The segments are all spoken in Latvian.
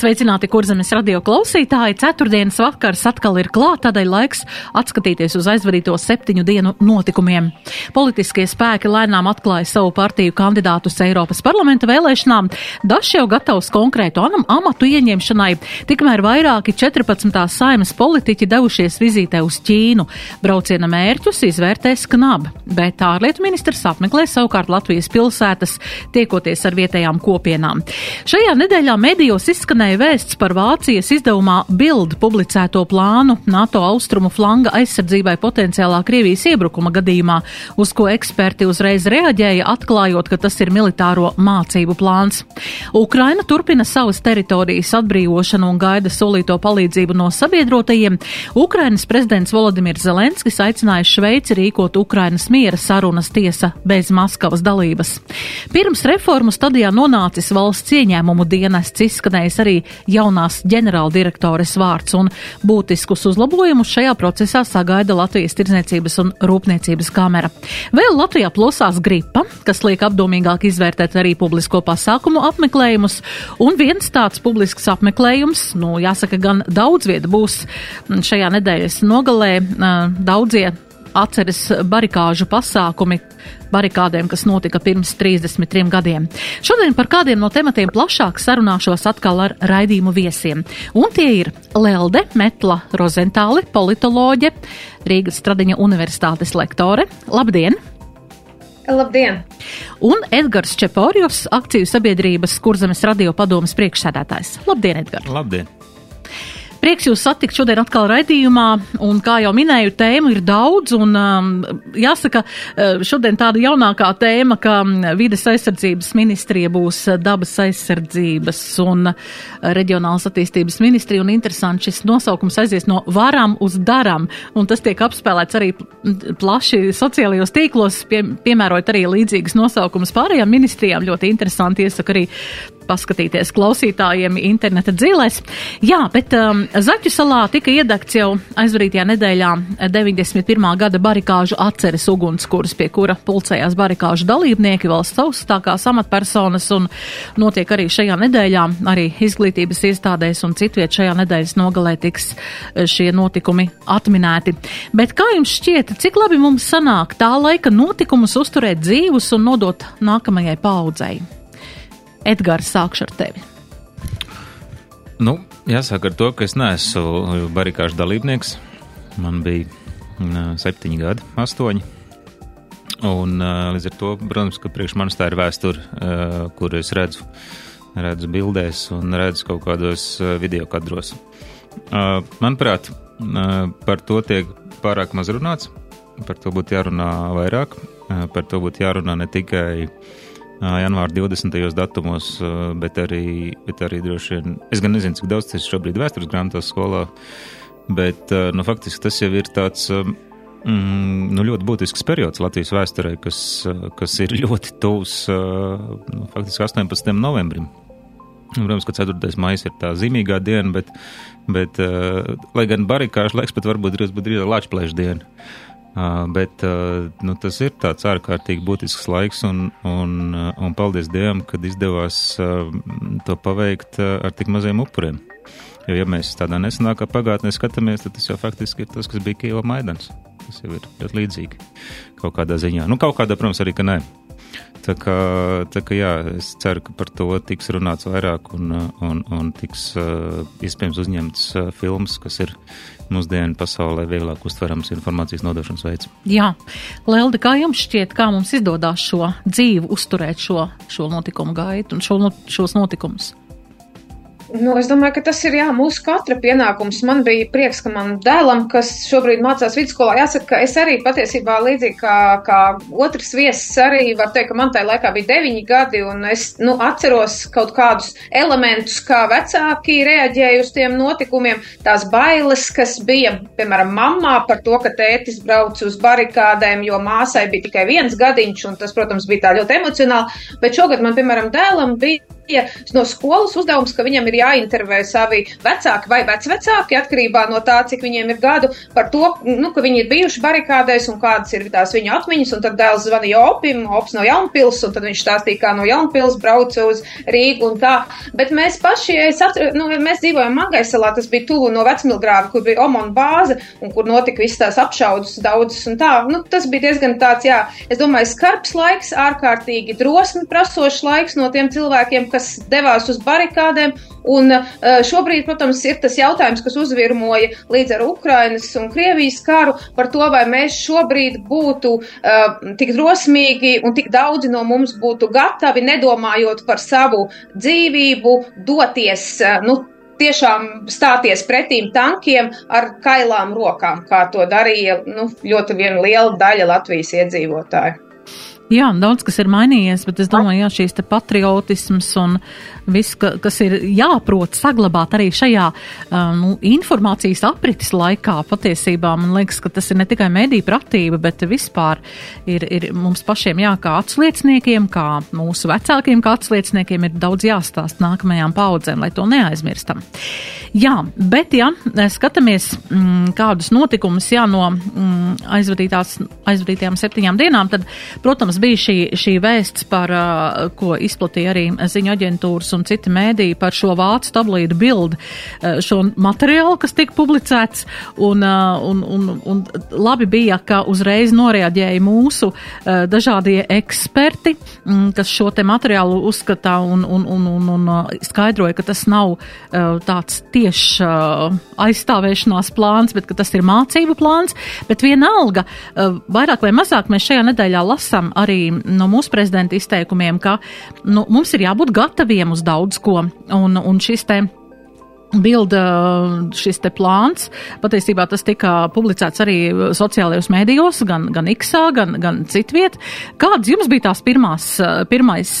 Sveicināti, kurzemes radio klausītāji! Ceturtdienas vakars atkal ir klāt, tādēļ laiks atskatīties uz aizvadīto septiņu dienu notikumiem. Politiskie spēki lēnām atklāja savu partiju kandidātus Eiropas parlamenta vēlēšanām. Dažs jau gatavs konkrētu amatu ieņemšanai, tikmēr vairāki 14. saimas politiķi devušies vizītē uz Ķīnu. Brauciena mērķus izvērtēs KNAB, bet ārlietu ministrs apmeklē savukārt Latvijas pilsētas, tiekoties ar vietējām kopienām. Šajā nedēļā medijos izskanēja izskanēja vēsts par Vācijas izdevumā Bild publicēto plānu NATO austrumu flanga aizsardzībai potenciālā Krievijas iebrukuma gadījumā, uz ko eksperti uzreiz reaģēja, atklājot, ka tas ir militāro mācību plāns. Ukraina turpina savas teritorijas atbrīvošanu un gaida solīto palīdzību no sabiedrotajiem. Ukrainas prezidents Volodimirs Zelenskis aicināja Šveici rīkot Ukrainas miera sarunas tiesa bez Maskavas dalības. Pirms reformu stadijā nonācis valsts ieņēmumu dienests izskanējis arī jaunās ģenerāldirektores vārds, un būtiskus uzlabojumus šajā procesā sagaida Latvijas Tirzniecības un Rūpniecības kamera. Vēl Latvijā plosās gripa, kas liek apdomīgāk izvērtēt arī publisko pasākumu apmeklējumus, un viens tāds publisks apmeklējums, nu, jāsaka, gan daudz vieta būs šajā nedēļas nogalē, daudzie atceras barikāžu pasākumi barikādēm, kas notika pirms 33 gadiem. Šodien par kādiem no tematiem plašāk sarunāšos atkal ar raidījumu viesiem. Un tie ir Lelde Metla Rozentāli, politoloģe, Rīgas Stradiņa Universitātes lektore. Labdien! Labdien! Un Edgars Čeporjovs, akciju sabiedrības Kurzemes radio padomas priekšsēdētājs. Labdien, Edgars! Labdien! Prieks jūs satikt šodien atkal raidījumā, un kā jau minēju, tēmu ir daudz, un um, jāsaka, uh, šodien tāda jaunākā tēma, ka um, vides aizsardzības ministrija būs uh, dabas aizsardzības un uh, reģionālas attīstības ministrija, un interesanti šis nosaukums aizies no varam uz daram, un tas tiek apspēlēts arī plaši sociālajos tīklos, pie, piemērojot arī līdzīgas nosaukumus pārējām ministrijām, ļoti interesanti iesaka arī paskatīties klausītājiem interneta dzīvēs. Jā, bet um, Zaķu salā tika iedegts jau aizvarītajā nedēļā 91. gada barikāžu atceres ugunskurs, pie kura pulcējās barikāžu dalībnieki, valsts augstākās amatpersonas, un notiek arī šajā nedēļā, arī izglītības iestādēs un citviet šajā nedēļas nogalē tiks eh, šie notikumi atminēti. Bet kā jums šķiet, cik labi mums sanāk tā laika notikumus uzturēt dzīvus un nodot nākamajai paudzei? Edgars, sākšu ar tevi. Nu, jāsāk ar to, ka es neesmu barikāžu dalībnieks. Man bija uh, septiņi gadi, astoņi. Un līdz ar to, protams, ka priekš manis tā ir vēsture, kur es redzu, redzu bildēs un redzu kaut kādos video kadros. Manuprāt, par to tiek pārāk maz runāts. Par to būtu jārunā vairāk. Par to būtu jārunā ne tikai uh, janvāra 20. datumos, bet arī, bet arī droši vien, es gan nezinu, cik daudz tas ir šobrīd vēstures grāmatos skolā, bet, nu, faktiski tas jau ir tāds, mm, nu, ļoti būtisks periods Latvijas vēsturē, kas, kas ir ļoti tuvs, nu, faktiski 18. novembrim. Protams, ka 4. maija ir tā zīmīgā diena, bet, bet lai gan barikāžu laiks pat varbūt drīz būtu drīz lāčplēšu diena. Uh, bet uh, nu, tas ir tāds ārkārtīgi būtisks laiks, un, un, uh, paldies Dievam, kad izdevās uh, to paveikt uh, ar tik maziem upuriem. Jo, ja mēs tādā nesenākā pagātnē skatāmies, tad tas jau faktiski ir tas, kas bija Kieva Maidans. Tas jau ir ļoti līdzīgi kaut kādā ziņā. Nu, kaut kādā, protams, arī, ka nē. Tā kā, tā kā jā, es ceru, ka par to tiks runāts vairāk un, un, un tiks uh, iespējams uzņemts uh, filmas, kas ir mūsdienu pasaulē vieglāk uztverams informācijas nodošanas veids. Jā, Lelde, kā jums šķiet, kā mums izdodas šo dzīvu uzturēt šo, šo notikumu gaitu un šo, šos notikumus? Nu, es domāju, ka tas ir jā, mūsu katra pienākums. Man bija prieks, ka man dēlam, kas šobrīd mācās vidusskolā, jāsaka, ka es arī patiesībā līdzīgi kā, kā otrs viesis arī var teikt, ka man tajā laikā bija deviņi gadi, un es nu, atceros kaut kādus elementus, kā vecāki reaģēja uz tiem notikumiem, tās bailes, kas bija, piemēram, mammā par to, ka tētis brauc uz barikādēm, jo māsai bija tikai viens gadiņš, un tas, protams, bija tā ļoti emocionāli, bet šogad man, piemēram, dēlam bija bija no skolas uzdevums, ka viņam ir jāintervē savi vecāki vai vecvecāki, atkarībā no tā, cik viņiem ir gadu, par to, nu, ka viņi ir bijuši barikādēs un kādas ir tās viņa atmiņas. Un tad dēls zvanīja Opim, Ops no Jaunpils, un tad viņš stāstīja, kā no Jaunpils brauca uz Rīgu un tā. Bet mēs paši, atceru, nu, mēs dzīvojam Mangaisalā, tas bija tuvu no Vecmilgrāva, kur bija Omona bāze un kur notika visas tās apšaudas daudzas un tā. Nu, tas bija diezgan tāds, jā, es domāju, skarbs laiks, ārkārtīgi drosmi prasošs laiks no tiem cilvēkiem, kas kas devās uz barikādēm. Un eh, šobrīd, protams, ir tas jautājums, kas uzvirmoja līdz ar Ukrainas un Krievijas karu par to, vai mēs šobrīd būtu uh, tik drosmīgi un tik daudzi no mums būtu gatavi, nedomājot par savu dzīvību, doties, uh, nu, tiešām stāties pretīm tankiem ar kailām rokām, kā to darīja nu, ļoti viena liela daļa Latvijas iedzīvotāju. Jā, daudz kas ir mainījies, bet es domāju, jā, šīs patriotisms un viss, ka, kas ir jāprot saglabāt arī šajā nu, informācijas aprites laikā. Patiesībā man liekas, ka tas ir ne tikai mediju pratība, bet vispār ir, ir mums pašiem jā, kā atsliecniekiem, kā mūsu vecākiem, kā atsliecniekiem ir daudz jāstāst nākamajām paudzēm, lai to neaizmirstam. Jā, bet ja skatāmies mm, kādus notikumus jā, no mm, aizvadītajām septiņām dienām, tad, protams, bija šī, šī vēsts par, ko izplatīja arī ziņu aģentūras un citi mēdīji par šo vācu tablīdu bildi, šo materiālu, kas tika publicēts, un, un, un, un labi bija, ka uzreiz noreaģēja mūsu dažādie eksperti, mm, kas šo te materiālu uzskatā un, un, un, un, un skaidroja, ka tas nav tāds tieši aizstāvēšanās plāns, bet ka tas ir mācību plāns, bet vienalga, vairāk vai mazāk mēs šajā nedēļā lasām arī arī no mūsu prezidenta izteikumiem, ka nu, mums ir jābūt gataviem uz daudz ko. Un, un šis te Bilda šis te plāns, patiesībā tas tika publicēts arī sociālajos mēdījos, gan, gan Iksā, gan, gan citviet. Kādas jums bija tās pirmās, pirmais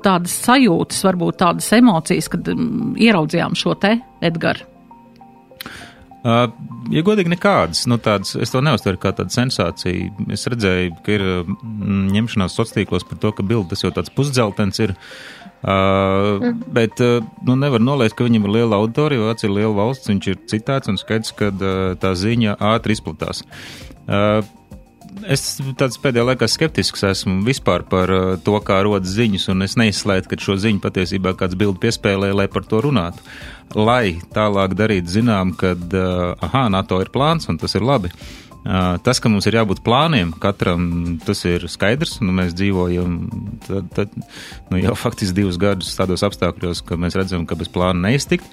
tādas sajūtas, varbūt tādas emocijas, kad mm, ieraudzījām šo te Edgaru? Uh, ja godīgi, nekādas. Nu, tādas, es to neuztveru kā tādu sensāciju. Es redzēju, ka ir mm, ņemšanās sociālos tīklos par to, ka bilde tas jau tāds pusdzeltens ir. Uh, mm. Bet uh, nu, nevar noliekt, ka viņam ir liela auditorija, Vācija ir liela valsts, viņš ir citāts un skaidrs, ka uh, tā ziņa ātri izplatās. Uh, es tāds pēdējā laikā skeptisks esmu vispār par to, kā rodas ziņas, un es neizslēdzu, ka šo ziņu patiesībā kāds bildi piespēlē, lai par to runātu. Lai tālāk darītu zinām, ka, uh, aha, NATO ir plāns, un tas ir labi. Uh, tas, ka mums ir jābūt plāniem, katram tas ir skaidrs. Nu, mēs dzīvojam tad, tad, nu, jau faktiski divus gadus tādos apstākļos, ka mēs redzam, ka bez plāna neiztikt.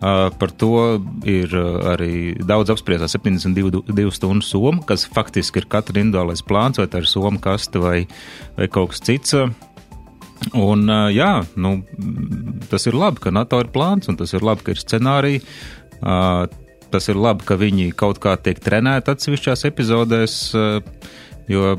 Uh, par to ir arī daudz apspriestā 72 stundu soma, kas faktiski ir katra individuālais plāns, vai tā ir soma kaste vai, vai kaut kas cits. Un, jā, nu, tas ir labi, ka NATO ir plāns, un tas ir labi, ka ir scenāriji. Tas ir labi, ka viņi kaut kā tiek trenēti atsevišķās epizodēs, jo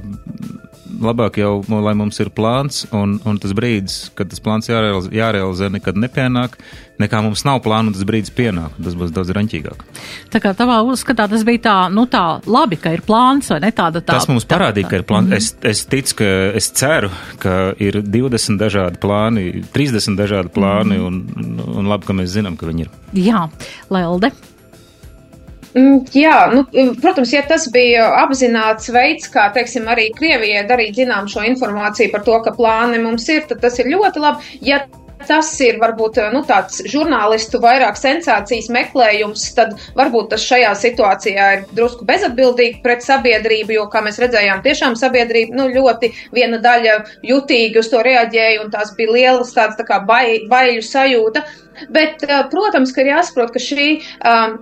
labāk jau, lai mums ir plāns, un, un tas brīdis, kad tas plāns jārealizē, jārealizē nekad nepienāk, nekā mums nav plāna, un tas brīdis pienāk. Tas būs daudz raņķīgāk. Tā kā tavā uzskatā tas bija tā, nu tā labi, ka ir plāns, vai ne tāda tā? Tas mums parādīja, ka ir plāns. Mm -hmm. es, es ticu, ka es ceru, ka ir 20 dažādi plāni, 30 dažādi plāni, mm -hmm. un, un labi, ka mēs zinām, ka viņi ir. Jā, Lelde. Mm, jā, nu, protams, ja tas bija apzināts veids, kā, teiksim, arī Krievijai darīt zinām šo informāciju par to, ka plāni mums ir, tad tas ir ļoti labi. Ja tas ir varbūt nu, tāds žurnālistu vairāk sensācijas meklējums, tad varbūt tas šajā situācijā ir drusku bezatbildīgi pret sabiedrību, jo, kā mēs redzējām, tiešām sabiedrība nu, ļoti viena daļa jutīgi uz to reaģēja, un tās bija lielas tāds tā kā bai, baiļu sajūta. Bet, protams, ka ir jāsaprot, ka šī um,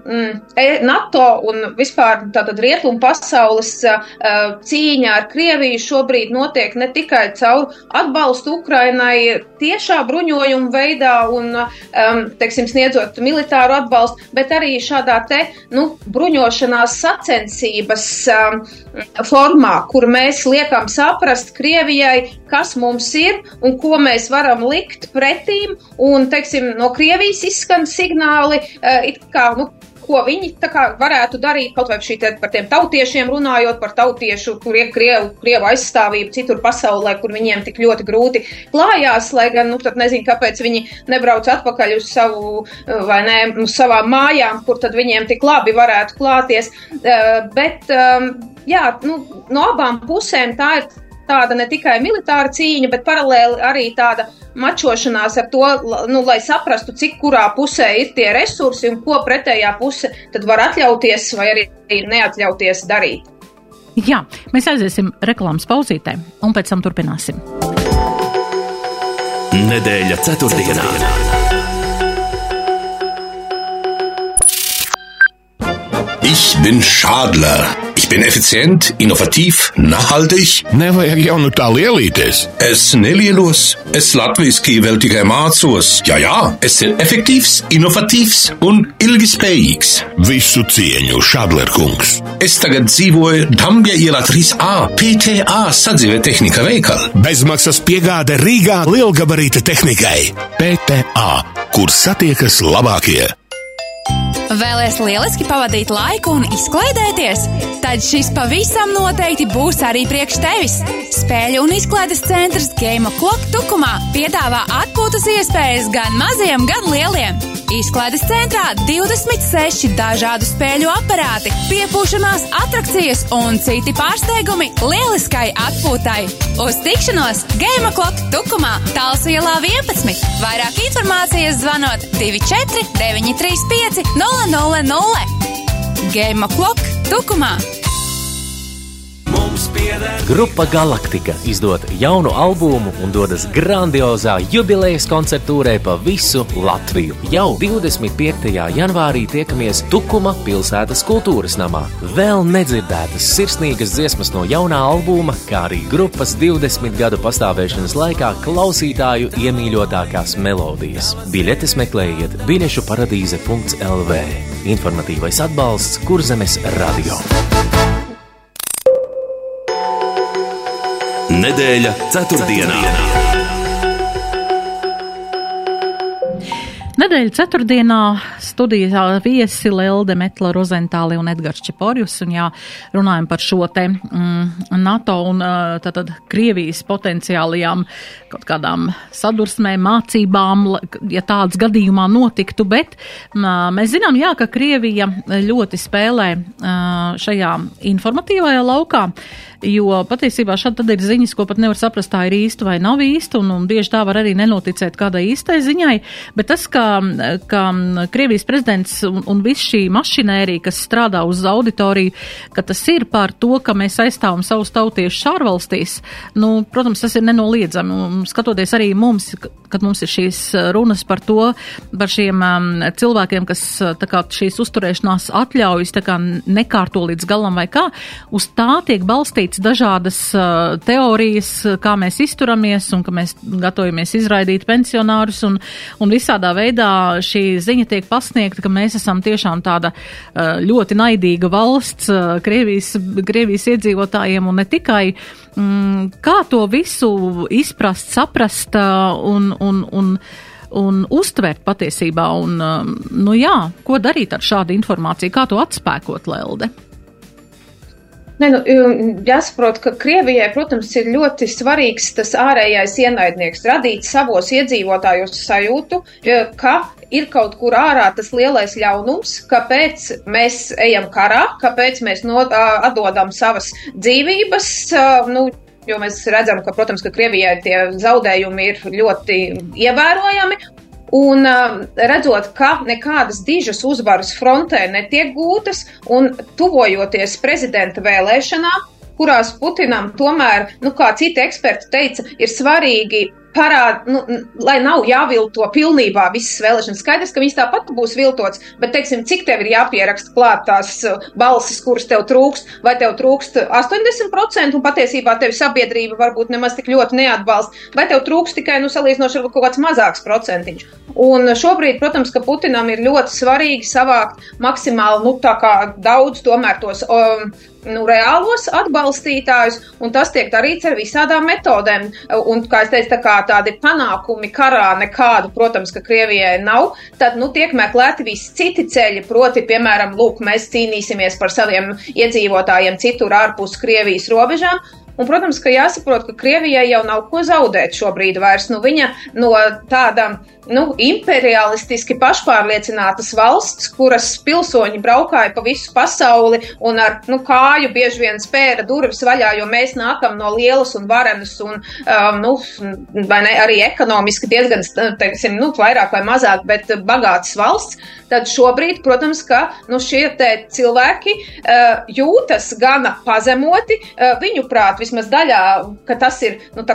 NATO un vispār tātad rietumu pasaules uh, cīņa ar Krieviju šobrīd notiek ne tikai caur atbalstu Ukrainai tiešā bruņojuma veidā un, um, teiksim, sniedzot militāru atbalstu, bet arī šādā te, nu, bruņošanās sacensības um, formā, kur mēs liekam saprast Krievijai, kas mums ir un ko mēs varam likt pretīm, un, teiksim, no Krievijas izskan signāli, it kā, nu, ko viņi kā, varētu darīt, kaut vai te, par tiem tautiešiem runājot, par tautiešu krievu, krievu, krievu aizstāvību citur pasaulē, kur viņiem tik ļoti grūti klājās, lai gan, nu, tad nezinu, kāpēc viņi nebrauc atpakaļ uz savu, vai ne, uz savām mājām, kur tad viņiem tik labi varētu klāties. Uh, bet, um, jā, nu, no abām pusēm tā ir tāda ne tikai militāra cīņa, bet paralēli arī tāda mačošanās ar to, nu, lai saprastu, cik kurā pusē ir tie resursi un ko pretējā puse tad var atļauties vai arī neatļauties darīt. Jā, mēs aiziesim reklāmas pauzītē un pēc tam turpināsim. Nedēļa ceturtdienā. Ich bin Schadler. Ich bin effizient, innovativ, nachhaltig. Nevajag jau nu tā lielīties. Es nelielos, es latviski vēl tikai mācos. Jā, jā, es esmu efektīvs, inovatīvs un ilgspējīgs. Visu cieņu, Šadler kungs. Es tagad dzīvoju Dambja ielā 3A, PTA sadzīvē tehnika veikala. Bezmaksas piegāde Rīgā lielgabarīta tehnikai. PTA, kur satiekas labākie. Vēlēs lieliski pavadīt laiku un izklaidēties? Tad šis pavisam noteikti būs arī priekš tevis. Spēļu un izklaides centrs Game Clock Tukumā piedāvā atpūtas iespējas gan maziem, gan lieliem. Izklaides centrā 26 dažādu spēļu aparāti, piepūšanās atrakcijas un citi pārsteigumi lieliskai atpūtai. Uz tikšanos Game Clock Tukumā, Talsielā 11. Vairāk informācijas zvanot 24 935 000. Game Clock Tukumā! Grupa Galaktika izdod jaunu albumu un dodas grandiozā jubilejas koncertūrē pa visu Latviju. Jau 25. janvārī tiekamies Tukuma pilsētas kultūras namā. Vēl nedzirdētas sirsnīgas dziesmas no jaunā albuma, kā arī grupas 20 gadu pastāvēšanas laikā klausītāju iemīļotākās melodijas. Biļetes meklējiet biļešu paradīze.lv. Informatīvais atbalsts Kurzemes radio. Nedēļa ceturtdienā. Nedēļa ceturtdienā studijā viesi Lelde Metla Rozentāli un Edgars Čeporjus, un jā, runājam par šo te mm, NATO un tātad Krievijas potenciālajām kaut kādām sadursmēm, mācībām, ja tāds gadījumā notiktu, bet mēs zinām, jā, ka Krievija ļoti spēlē šajā informatīvajā laukā jo patiesībā šādi tad ir ziņas, ko pat nevar saprast, tā ir īsta vai nav īsta, un, un bieži tā var arī nenoticēt kādai īstai ziņai, bet tas, ka, ka Krievijas prezidents un, un viss šī mašinērija, kas strādā uz auditoriju, ka tas ir par to, ka mēs aizstāvam savus tautiešus ārvalstīs, nu, protams, tas ir nenoliedzami, un skatoties arī mums, kad mums ir šīs runas par to, par šiem um, cilvēkiem, kas tā kā šīs uzturēšanās atļaujas kā nekārto līdz galam vai kā, uz tā tiek balstīts dažādas uh, teorijas, kā mēs izturamies un ka mēs gatavojamies izraidīt pensionārus un, un visādā veidā šī ziņa tiek pasniegta, ka mēs esam tiešām tāda uh, ļoti naidīga valsts uh, Krievijas, Krievijas iedzīvotājiem un ne tikai. Mm, kā to visu izprast, saprast un, un, un un uztvert patiesībā. Un, um, nu jā, ko darīt ar šādu informāciju, kā to atspēkot, Lelde? Ne, nu, jāsaprot, ka Krievijai, protams, ir ļoti svarīgs tas ārējais ienaidnieks, radīt savos iedzīvotājos sajūtu, ka ir kaut kur ārā tas lielais ļaunums, kāpēc mēs ejam karā, kāpēc mēs no, atdodam savas dzīvības. Nu, Jo mēs redzam, ka, protams, ka Krievijai tie zaudējumi ir ļoti ievērojami, Un uh, redzot, ka nekādas dižas uzvaras frontē netiek gūtas, un tuvojoties prezidenta vēlēšanām, kurās Putinam tomēr, nu, kā citi eksperti teica, ir svarīgi parāda, nu, lai nav jāvilto pilnībā visas vēlēšanas. Skaidrs, ka viņas tāpat būs viltots, bet, teiksim, cik tev ir jāpieraksta klāt tās uh, balsis, kuras tev trūkst, vai tev trūkst 80%, un patiesībā tevi sabiedrība varbūt nemaz tik ļoti neatbalsta, vai tev trūkst tikai, nu, salīdzinoši ar kaut kāds mazāks procentiņš. Un šobrīd, protams, ka Putinam ir ļoti svarīgi savākt maksimāli, nu, tā kā daudz tomēr tos. Um, nu, reālos atbalstītājus, un tas tiek darīts ar visādām metodēm. Un, kā es teicu, tā kā tādi panākumi karā nekādu, protams, ka Krievijai nav, tad, nu, tiek meklēti visi citi ceļi, proti, piemēram, lūk, mēs cīnīsimies par saviem iedzīvotājiem citur ārpus Krievijas robežām, Un, protams, ka jāsaprot, ka Krievijai jau nav ko zaudēt šobrīd vairs. Nu, viņa no tāda nu, imperialistiski pašpārliecinātas valsts, kuras pilsoņi braukāja pa visu pasauli un ar nu, kāju bieži vien spēra durvis vaļā, jo mēs nākam no lielas un varenas un um, nu, ne, arī ekonomiski diezgan, teiksim, nu, vairāk vai mazāk, bet bagātas valsts. Tad šobrīd, protams, ka nu, šie cilvēki uh, jūtas gana pazemoti. Uh, viņu prāt, vismaz daļā, ka tas ir nu,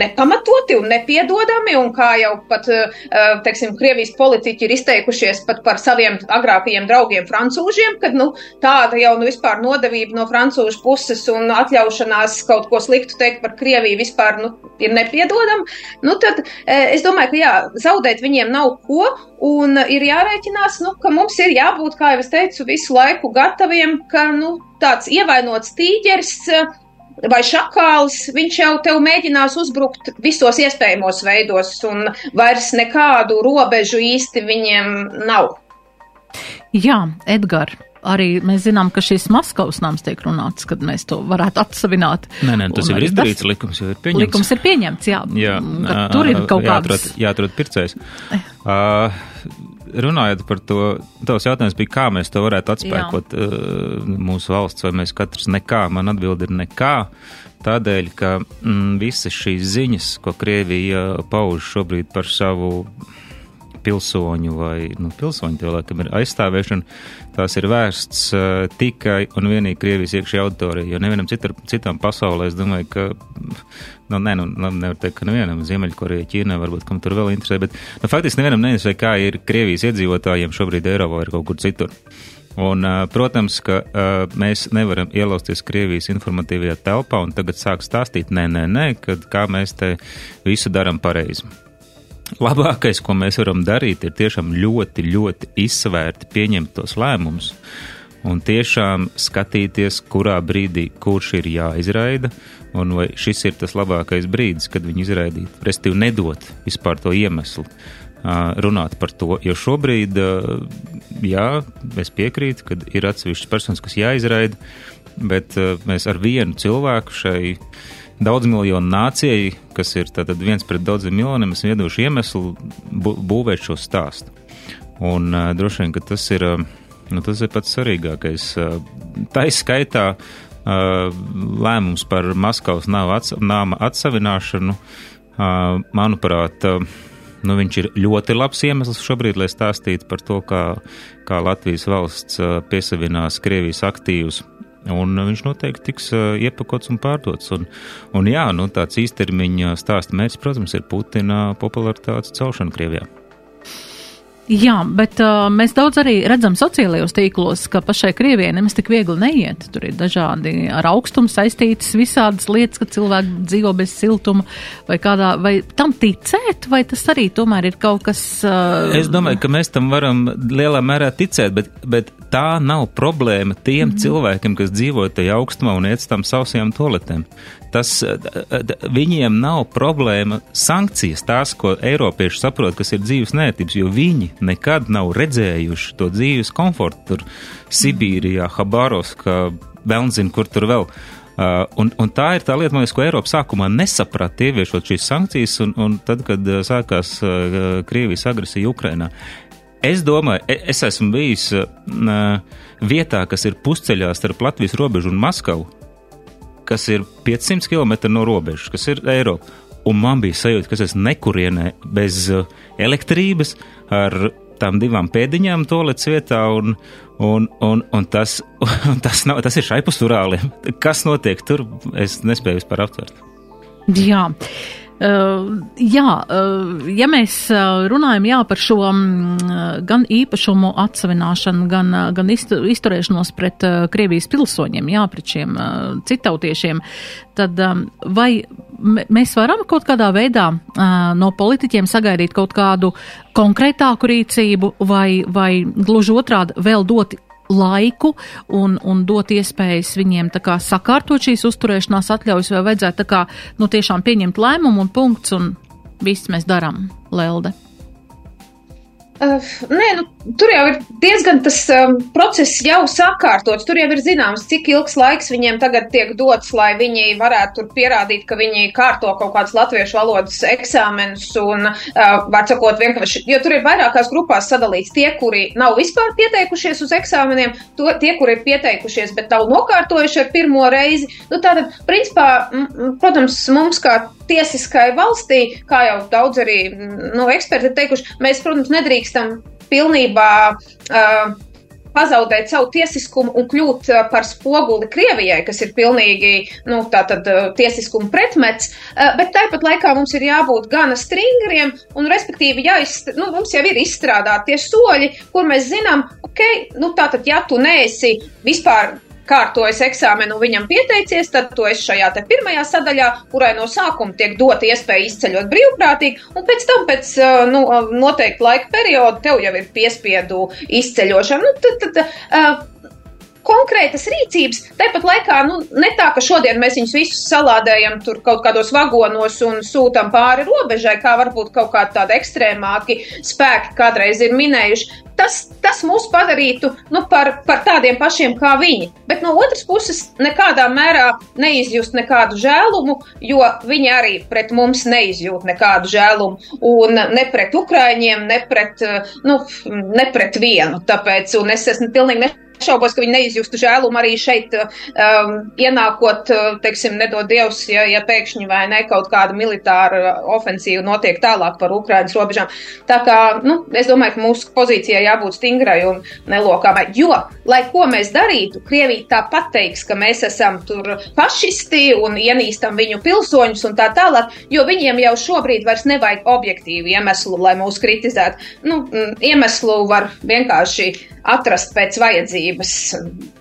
nepamatoti un nepiedodami, un kā jau pat uh, teiksim, Krievijas politiķi ir izteikušies pat par saviem agrākajiem draugiem francūžiem, kad nu, tāda jau nu, vispār nodevība no francūžu puses un atļaušanās kaut ko sliktu teikt par Krieviju vispār nu, ir nepiedodama. Nu, tad es domāju, ka jā, zaudēt viņiem nav ko, un ir jārēķinās, nu, ka mums ir jābūt, kā jau es teicu, visu laiku gataviem, ka nu, tāds ievainots tīģeris vai šakāls, viņš jau tev mēģinās uzbrukt visos iespējamos veidos, un vairs nekādu robežu īsti viņiem nav. Jā, Edgars. Arī mēs zinām, ka šis Maskavas nams tiek runāts, kad mēs to varētu atsavināt. Nē, nē, tas jau ir izdarīts, tas, likums jau ir pieņemts. Likums ir pieņemts, jā. jā tur ir kaut kāds. Jāatrod pircējs. Uh, runājot par to, tavs jautājums bija, kā mēs to varētu atspēkot Jā. uh, mūsu valsts, vai mēs katrs nekā, man atbildi ir nekā, tādēļ, ka mm, visas šīs ziņas, ko Krievija pauž šobrīd par savu pilsoņu vai nu, pilsoņu cilvēkam ir aizstāvēšana, tās ir vērsts uh, tikai un vienīgi Krievijas iekšējā auditorijā, jo nevienam citar, citam pasaulē, es domāju, ka Nu, nē, nu, nevar teikt, ka nevienam Ziemeļkorejai, Ķīnai, varbūt kam tur vēl interesē, bet nu, faktiski nevienam neinteresē, kā ir Krievijas iedzīvotājiem šobrīd Eiropā vai kaut kur citur. Un, protams, ka mēs nevaram ielausties Krievijas informatīvajā telpā un tagad sāk stāstīt, nē, nē, nē, kad kā mēs te visu darām pareizi. Labākais, ko mēs varam darīt, ir tiešām ļoti, ļoti izsvērti pieņemt tos lēmumus un tiešām skatīties, kurā brīdī kurš ir jāizraida, un vai šis ir tas labākais brīdis, kad viņu izraidīt. Restīvi nedot vispār to iemeslu runāt par to, jo šobrīd, jā, es piekrītu, ka ir atsevišķas personas, kas jāizraida, bet mēs ar vienu cilvēku šai daudz miljonu nācijai, kas ir viens pret daudziem miljoniem, esam iedoši iemeslu būvēt šo stāstu. Un uh, droši vien, ka tas ir, uh, nu, tas ir pats svarīgākais. Uh, tā izskaitā lēmums par Maskavas nama atsavināšanu, manuprāt, nu, viņš ir ļoti labs iemesls šobrīd, lai stāstītu par to, kā, kā Latvijas valsts piesavinās Krievijas aktīvus. Un viņš noteikti tiks iepakots un pārdots. Un, un jā, nu, tāds īstermiņa stāsta mērķis, protams, ir Putina popularitātes celšana Krievijā. Jā, bet uh, mēs daudz arī redzam sociālajos tīklos, ka pašai Krievijai nemaz tik viegli neiet. Tur ir dažādi ar augstumu saistītas visādas lietas, ka cilvēki dzīvo bez siltuma vai kādā, vai tam ticēt, vai tas arī tomēr ir kaut kas. Uh... Es domāju, ka mēs tam varam lielā mērā ticēt, bet, bet tā nav problēma tiem mm -hmm. cilvēkiem, kas dzīvo tajā augstumā un iet tam sausajām toaletēm tas viņiem nav problēma sankcijas, tās, ko Eiropieši saprot, kas ir dzīves nērtības, jo viņi nekad nav redzējuši to dzīves komfortu tur Sibīrijā, Habārovskā, Belnzina, kur tur vēl. Uh, un, un tā ir tā lieta, liekas, ko Eiropa sākumā nesaprata, ieviešot šīs sankcijas, un, un tad, kad uh, sākās uh, Krievijas agresija Ukrainā. Es domāju, e, es esmu bijis uh, vietā, kas ir pusceļā starp Latvijas robežu un Maskavu, kas ir 500 km no robežas, kas ir Eiropa. Un man bija sajūta, ka es nekurienē bez uh, elektrības, ar tām divām pēdiņām tolets vietā, un, un, un, un tas, un tas, nav, tas ir šai pusturāliem. Kas notiek tur, es nespēju vispār aptvert. Jā. Uh, jā, uh, ja mēs uh, runājam jā, par šo um, gan īpašumu atsevināšanu, gan, uh, gan izturēšanos pret uh, Krievijas pilsoņiem, jā, pret šiem uh, citautiešiem, tad um, vai mēs varam kaut kādā veidā uh, no politiķiem sagaidīt kaut kādu konkrētāku rīcību vai, vai gluži otrādi vēl dot laiku un, un dot iespējas viņiem tā kā sakārtot šīs uzturēšanās atļaujas, vai vajadzētu tā kā, nu, tiešām pieņemt lēmumu un punkts un viss mēs darām, Lelde. Uh, nē, nu, tur jau ir diezgan tas um, process jau sakārtots. Tur jau ir zināms, cik ilgs laiks viņiem tagad tiek dots, lai viņi varētu pierādīt, ka viņi kārto kaut kādus latviešu valodas eksāmenus un, uh, var sakot, vienkārši, jo tur ir vairākās grupās sadalīts tie, kuri nav vispār pieteikušies uz eksāmeniem, to, tie, kuri ir pieteikušies, bet nav nokārtojuši ar pirmo reizi. Nu, tātad, principā, m, protams, mums kā tiesiskai valstī, kā jau daudz arī nu, eksperti ir teikuši, mēs, protams, nedrīkstam pilnībā uh, pazaudēt savu tiesiskumu un kļūt par spoguli Krievijai, kas ir pilnīgi nu, tātad, tiesiskuma pretmets, bet tāpat laikā mums ir jābūt gana stringriem un, respektīvi, jāizst, nu, mums jau ir izstrādāti tie soļi, kur mēs zinām, ok, nu, tātad, ja tu neesi vispār kārtojas eksāmenu un viņam pieteicies, tad to es šajā te pirmajā sadaļā, kurai no sākuma tiek dota iespēja izceļot brīvprātīgi, un pēc tam, pēc nu, noteikta laika perioda, tev jau ir piespiedu izceļošana. Nu, tad, tad, konkrētas rīcības, tāpat laikā nu, ne tā, ka šodien mēs viņus visus salādējam tur kaut kādos vagonos un sūtam pāri robežai, kā varbūt kaut kādi tādi ekstrēmāki spēki kādreiz ir minējuši. Tas, tas mūs padarītu nu, par, par tādiem pašiem kā viņi. Bet no otras puses, nekādā mērā neizjust nekādu žēlumu, jo viņi arī pret mums neizjūt nekādu žēlumu. Un ne pret Ukraiņiem, ne pret, nu, ne pret vienu. Tāpēc, es esmu pilnīgi ne šaubos, ka viņi neizjustu žēlumu arī šeit, um, ienākot, uh, teiksim, nedod Dievs, ja, ja pēkšņi vai ne kaut kāda militāra ofensīva notiek tālāk par Ukrainas robežām. Tā kā, nu, es domāju, ka mūsu pozīcijai jābūt stingrai un nelokāmai, jo, lai ko mēs darītu, Krievija tāpat teiks, ka mēs esam tur fašisti un ienīstam viņu pilsoņus un tā tālāk, jo viņiem jau šobrīd vairs nevajag objektīvu iemeslu, lai mūs kritizētu. Nu, mm, iemeslu var vienkārši atrast pēc vajadzības,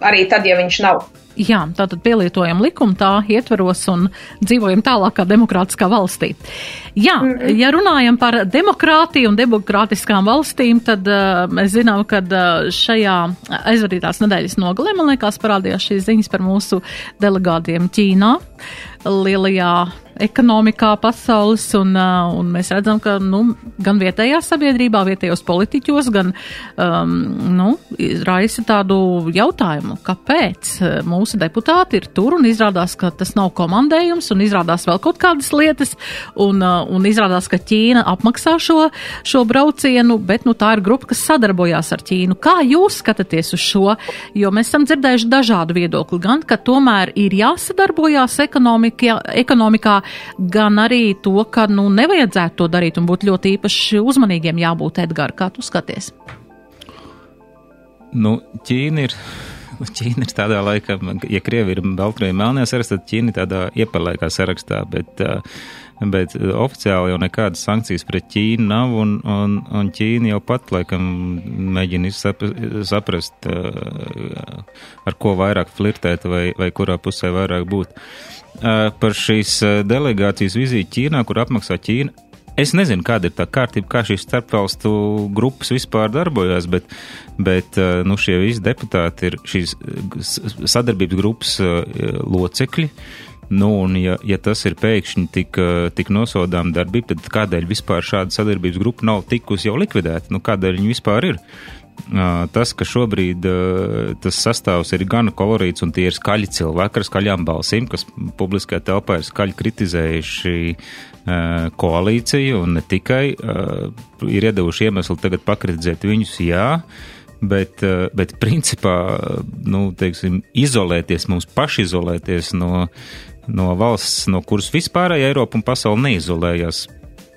arī tad, ja viņš nav. Jā, tātad pielietojam likumu tā ietveros un dzīvojam tālākā demokrātiskā valstī. Jā, mm -hmm. ja runājam par demokrātiju un demokrātiskām valstīm, tad uh, mēs zinām, ka uh, šajā aizvadītās nedēļas nogalē, man liekas, parādījās šīs ziņas par mūsu delegātiem Ķīnā, lielajā ekonomikā pasaules, un, uh, un mēs redzam, ka nu, gan vietējā sabiedrībā, vietējos politiķos, gan um, nu, raisa tādu jautājumu, kāpēc uh, mūsu deputāti ir tur, un izrādās, ka tas nav komandējums, un izrādās vēl kaut kādas lietas, un, uh, un izrādās, ka Ķīna apmaksā šo, šo braucienu, bet nu, tā ir grupa, kas sadarbojās ar Ķīnu. Kā jūs skatāties uz šo? Jo mēs esam dzirdējuši dažādu viedokli, gan ka tomēr ir jāsadarbojās ekonomikā, ekonomikā gan arī to, ka nu, nevajadzētu to darīt un būt ļoti īpaši uzmanīgiem jābūt Edgars. Kā tu skaties? Nu, Ķīna ir. Ķīna ir tādā laikā, ja Krievi ir Baltkrievijā melnajā sarakstā, tad Ķīna ir tādā iepalaikā sarakstā, bet, bet oficiāli jau nekādas sankcijas pret Ķīnu nav, un, un, un Ķīna jau pat laikam mēģina saprast, ar ko vairāk flirtēt vai, vai kurā pusē vairāk būt. Uh, par šīs delegācijas vizīti Ķīnā, kur apmaksā Ķīna. Es nezinu, kāda ir tā kārtība, kā šīs starpvalstu grupas vispār darbojas, bet, bet nu, šie visi deputāti ir šīs sadarbības grupas locekļi. Nu, un ja, ja tas ir pēkšņi tik, tik nosodām darbība, tad kādēļ vispār šāda sadarbības grupa nav tikusi jau likvidēta? Nu, kādēļ viņi vispār ir? tas, ka šobrīd tas sastāvs ir gan kolorīts un tie ir skaļi cilvēki ar skaļām balsīm, kas publiskajā telpā ir skaļi kritizējuši koalīciju un ne tikai ir iedevuši iemeslu tagad pakritizēt viņus, jā. Bet, bet principā, nu, teiksim, izolēties, mums pašizolēties no, no valsts, no kuras vispārēja Eiropa un pasauli neizolējās,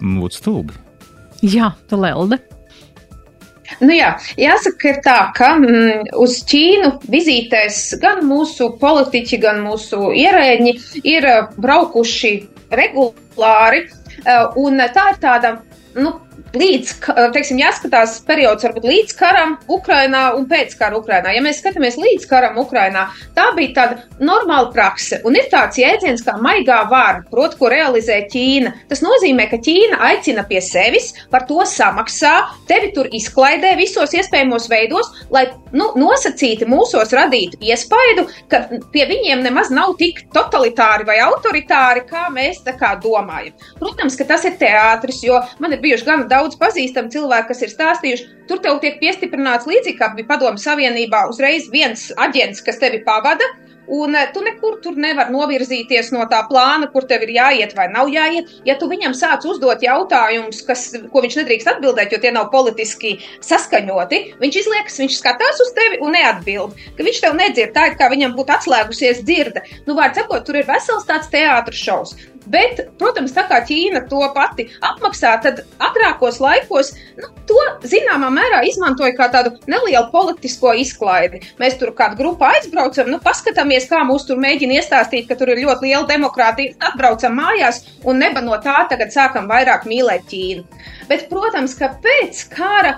būtu stulbi. Jā, Lelde. Nu jā, jāsaka, ir tā, ka mm, uz Ķīnu vizītēs gan mūsu politiķi, gan mūsu ierēģi ir braukuši regulāri. Un tā ir tāda, nu, līdz, teiksim, jāskatās periods varbūt līdz karam Ukrainā un pēc kara Ukrainā. Ja mēs skatāmies līdz karam Ukrainā, tā bija tāda normāla prakse. Un ir tāds jēdziens kā maigā vara, proti, ko realizē Ķīna. Tas nozīmē, ka Ķīna aicina pie sevis, par to samaksā, tevi tur izklaidē visos iespējamos veidos, lai nu, nosacīti mūsos radītu iespaidu, ka pie viņiem nemaz nav tik totalitāri vai autoritāri, kā mēs tā kā domājam. Protams, ka tas ir teātris, jo man ir bijuši gan daudz pazīstami cilvēki, kas ir stāstījuši, tur tev tiek piestiprināts līdzīgi kā bija Padomu Savienībā, uzreiz viens aģents, kas tevi pavada. Un tu nekur tur nevar novirzīties no tā plāna, kur tev ir jāiet vai nav jāiet. Ja tu viņam sāc uzdot jautājumus, kas, ko viņš nedrīkst atbildēt, jo tie nav politiski saskaņoti, viņš izliekas, viņš skatās uz tevi un neatbild. Ka viņš tev nedzird, tā ir kā viņam būtu atslēgusies dzirde. Nu, vārds sakot, tur ir vesels tāds teātris šovs. Bet, protams, tā kā Ķīna to pati apmaksā, tad agrākos laikos nu, to zināmā mērā izmantoja kā tādu nelielu politisko izklaidi. Mēs tur kādu grupu aizbraucam, nu, paskatāmies, kā mūs tur mēģina iestāstīt, ka tur ir ļoti liela demokrātija, atbraucam mājās un neba no tā tagad sākam vairāk mīlēt Ķīnu. Bet, protams, ka pēc kara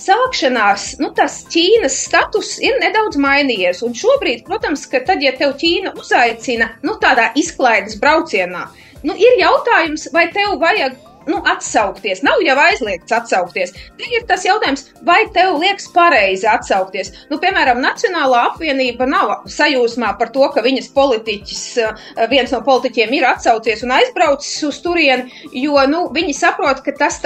sākšanās, nu, tas Ķīnas status ir nedaudz mainījies. Un šobrīd, protams, ka tad, ja tev Ķīna uzaicina, nu, tādā izklaides braucienā, Nu, ir jautājums, vai tev vajag nu, atsaukties. Nav jau aizliegts atsaukties. Te ir tas jautājums, vai tev liekas pareizi atsaukties. Nu, piemēram, Nacionālā apvienība nav sajūsmā par to, ka viņas politiķis, eh, viens no politiķiem ir atsaucies un aizbraucis uz turieni, jo nu, viņi saprot, ka tas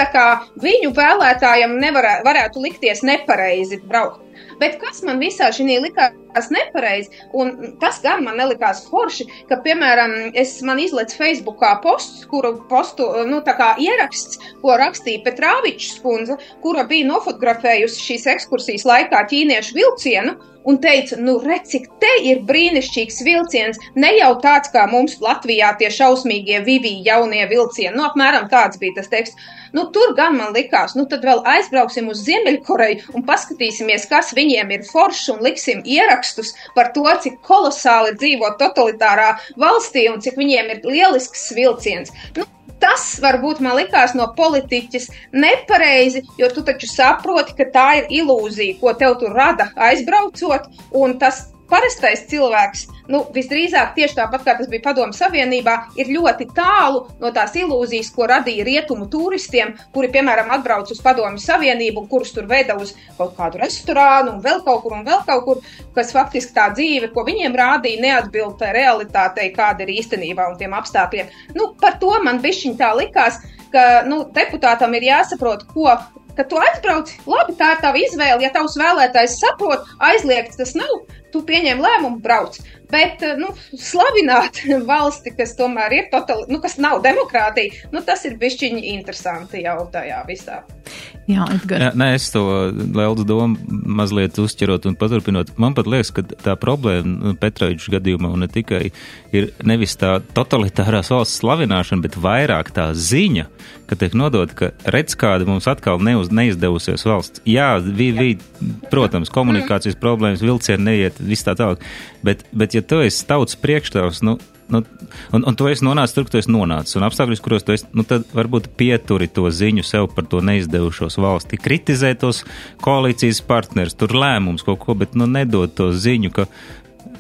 viņu vēlētājiem nevarētu likties nepareizi braukt. Bet kas man visā šī likās nepareizi, un tas gan man nelikās forši, ka, piemēram, es man izlaicu Facebookā posts, kuru postu, nu, tā kā ieraksts, ko rakstīja Petrāvičs kundze, kura bija nofotografējusi šīs ekskursijas laikā ķīniešu vilcienu, un teica, nu, redz, cik te ir brīnišķīgs vilciens. Ne jau tāds kā mums Latvijā tie šausmīgie vivī jaunie vilcieni. Nu, apmēram tāds bija tas teksts. Nu, tur gan man likās, nu tad vēl aizbrauksim uz Ziemeļkoreju un paskatīsimies, kas viņiem ir forši un liksim ierakstus par to, cik kolosāli dzīvo totalitārā valstī un cik viņiem ir lielisks vilciens. Nu, tas varbūt man likās no politiķis nepareizi, jo tu taču saproti, ka tā ir ilūzija, ko tev tur rada aizbraucot, un tas parastais cilvēks, nu, visdrīzāk tieši tāpat kā tas bija Padomu Savienībā, ir ļoti tālu no tās ilūzijas, ko radīja rietumu turistiem, kuri, piemēram, atbrauc uz Padomu Savienību un kurus tur veda uz kaut kādu restorānu un vēl kaut kur un vēl kaut kur, kas faktiski tā dzīve, ko viņiem rādīja, neatbild tai realitātei, kāda ir īstenībā un tiem apstākļiem. Nu, par to man bišķiņ tā likās, ka nu, deputātam ir jāsaprot, ko kad tu aizbrauc, labi, tā ir tava izvēle. Ja tavs vēlētājs saprot, aizliegts tas nav, tu pieņem lēmumu, brauc. Bet, eh, nu, slavināt valsti, kas tomēr ir totali, nu, kas nav demokrātija, nu, tas ir bišķiņi interesanti jau tajā visā. Jā, Edgar. Jā, nē, es to Leldas domu mazliet uzķerot un paturpinot. Man pat liekas, ka tā problēma nu, Petroviča gadījumā un ne tikai ir nevis tā totalitārās valsts slavināšana, bet vairāk tā ziņa, ka tiek nodota, ka redz kāda mums atkal neuz, neizdevusies valsts. Jā, vi, vi, protams, komunikācijas problēmas, vilcieni neiet, viss tā tālāk. Bet, bet ja tu esi tautas priekšstāvs, nu, nu, un, un tu esi nonācis tur, kur tu esi nonācis, un apstākļos, kuros tu esi, nu, tad varbūt pieturi to ziņu sev par to neizdevušos valsti, kritizē tos koalīcijas partnerus, tur lēmums kaut ko, bet, nu, nedod to ziņu, ka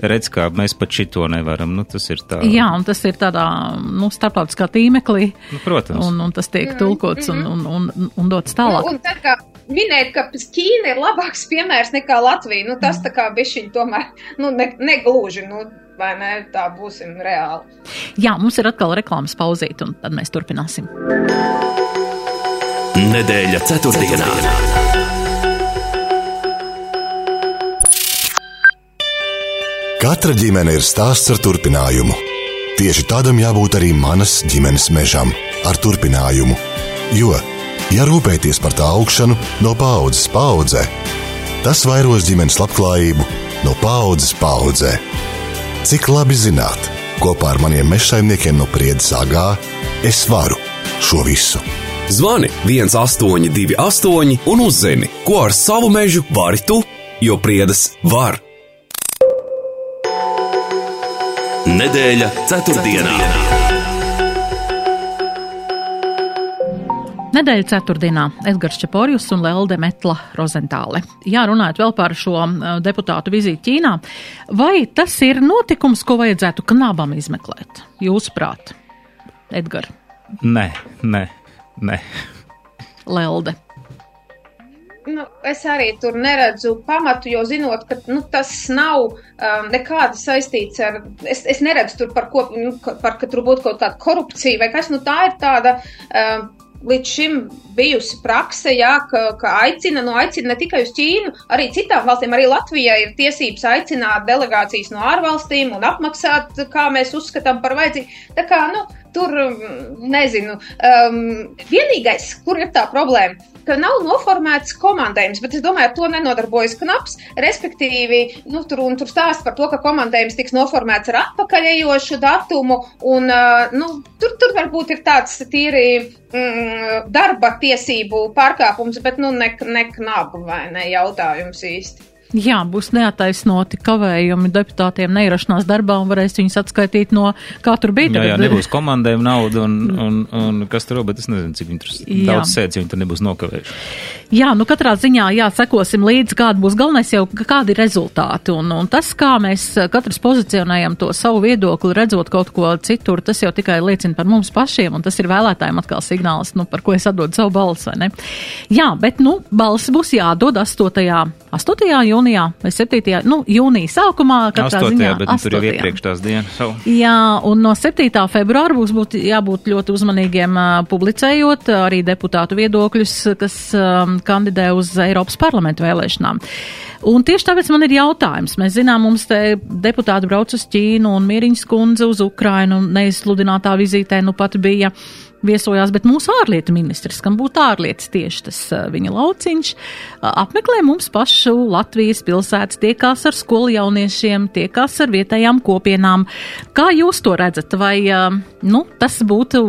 redz, kā mēs pat šito nevaram. Nu, tas ir tā. Jā, un tas ir tādā, nu, starptautiskā tīmeklī. Nu, protams. Un, un tas tiek tulkots un, un, un, un dots tālāk. Un, un tā kā minēt, ka Ķīna ir labāks piemērs nekā Latvija, nu, tas tā kā bišķiņ tomēr, nu, ne, negluži, nu, vai ne, tā būsim reāli. Jā, mums ir atkal reklāmas pauzīt, un tad mēs turpināsim. Nedēļa ceturtdienā. Katra ģimene ir stāsts ar turpinājumu. Tieši tādam jābūt arī manas ģimenes mežam, ar turpinājumu. Jo, ja rūpēties par tā augšanu no paudzes paudzē, tas vairos ģimenes labklājību no paudzes paudzē. Cik labi zināt, kopā ar maniem mežsaimniekiem no Priedes Agā es varu šo visu. Zvani 1828 un uzzini, ko ar savu mežu vari tu, jo Priedes var. Nedēļa ceturtdienā. ceturtdienā. Nedēļa ceturtdienā Edgars Čeporjus un Lelde Metla Rozentāle. Jā, runājot vēl par šo uh, deputātu vizīti Ķīnā, vai tas ir notikums, ko vajadzētu knabam izmeklēt? Jūsuprāt, Edgar? Nē, nē, nē. Lelde. Nu, es arī tur neredzu pamatu, jo zinot, ka nu, tas nav um, nekāda saistīts ar. Es, es neredzu tur par ko, nu, par, ka tur būtu kaut kāda korupcija vai kas. Nu, tā ir tāda. Um, līdz šim bijusi prakse, jā, ka, ka aicina, nu, aicina ne tikai uz Ķīnu, arī citām valstīm, arī Latvijai ir tiesības aicināt delegācijas no ārvalstīm un apmaksāt, kā mēs uzskatām par vajadzīgu. Tā kā, nu, tur nezinu. Um, vienīgais, kur ir tā problēma, ka nav noformēts komandējums, bet es domāju, ar to nenodarbojas knaps. Respektīvi, nu, tur, tur stāst par to, ka komandējums tiks noformēts ar atpakaļejošu datumu, un nu, tur, tur varbūt ir tāds tīri mm, darba tiesību pārkāpums, bet nu, ne, ne knabu vai ne jautājums īsti. Jā, būs neataisnoti kavējumi deputātiem neierašanās darbā un varēs viņus atskaitīt no kā tur bija. Jā, jā nebūs komandējuma nauda un, un, un kas tur, bet es nezinu, cik viņi tur daudz sēdz, ja viņi tur nebūs nokavējuši. Jā, nu katrā ziņā, jā, sekosim līdzi, kāda būs galvenais jau, kādi ir rezultāti. Un, un tas, kā mēs katrs pozicionējam to savu viedokli, redzot kaut ko citur, tas jau tikai liecina par mums pašiem, un tas ir vēlētājiem atkal signāls, nu, par ko es atdodu savu balsi, vai ne? Jā, bet, nu, balsi būs jādod 8. 8. jūnijā vai 7. Nu, jūnija sākumā. 8. Ziņā, bet 8. tur jau iepriekš tās dienas. Savu. Jā, un no 7. februāra būs būt, jābūt ļoti uzmanīgiem publicējot arī deputātu viedokļus, kas um, kandidē uz Eiropas parlamentu vēlēšanām. Un tieši tāpēc man ir jautājums. Mēs zinām, mums te deputāti brauc uz Ķīnu un Mieriņas kundze uz Ukrainu neizsludinātā vizītē nu pat bija. Uh, viesojās, bet mūsu ārlietu ministrs, kam būtu ārlietas tieši tas viņa lauciņš, apmeklē mums pašu Latvijas pilsētas, tiekās ar skolu jauniešiem, tiekās ar vietējām kopienām. Kā jūs to redzat? Vai nu, tas būtu,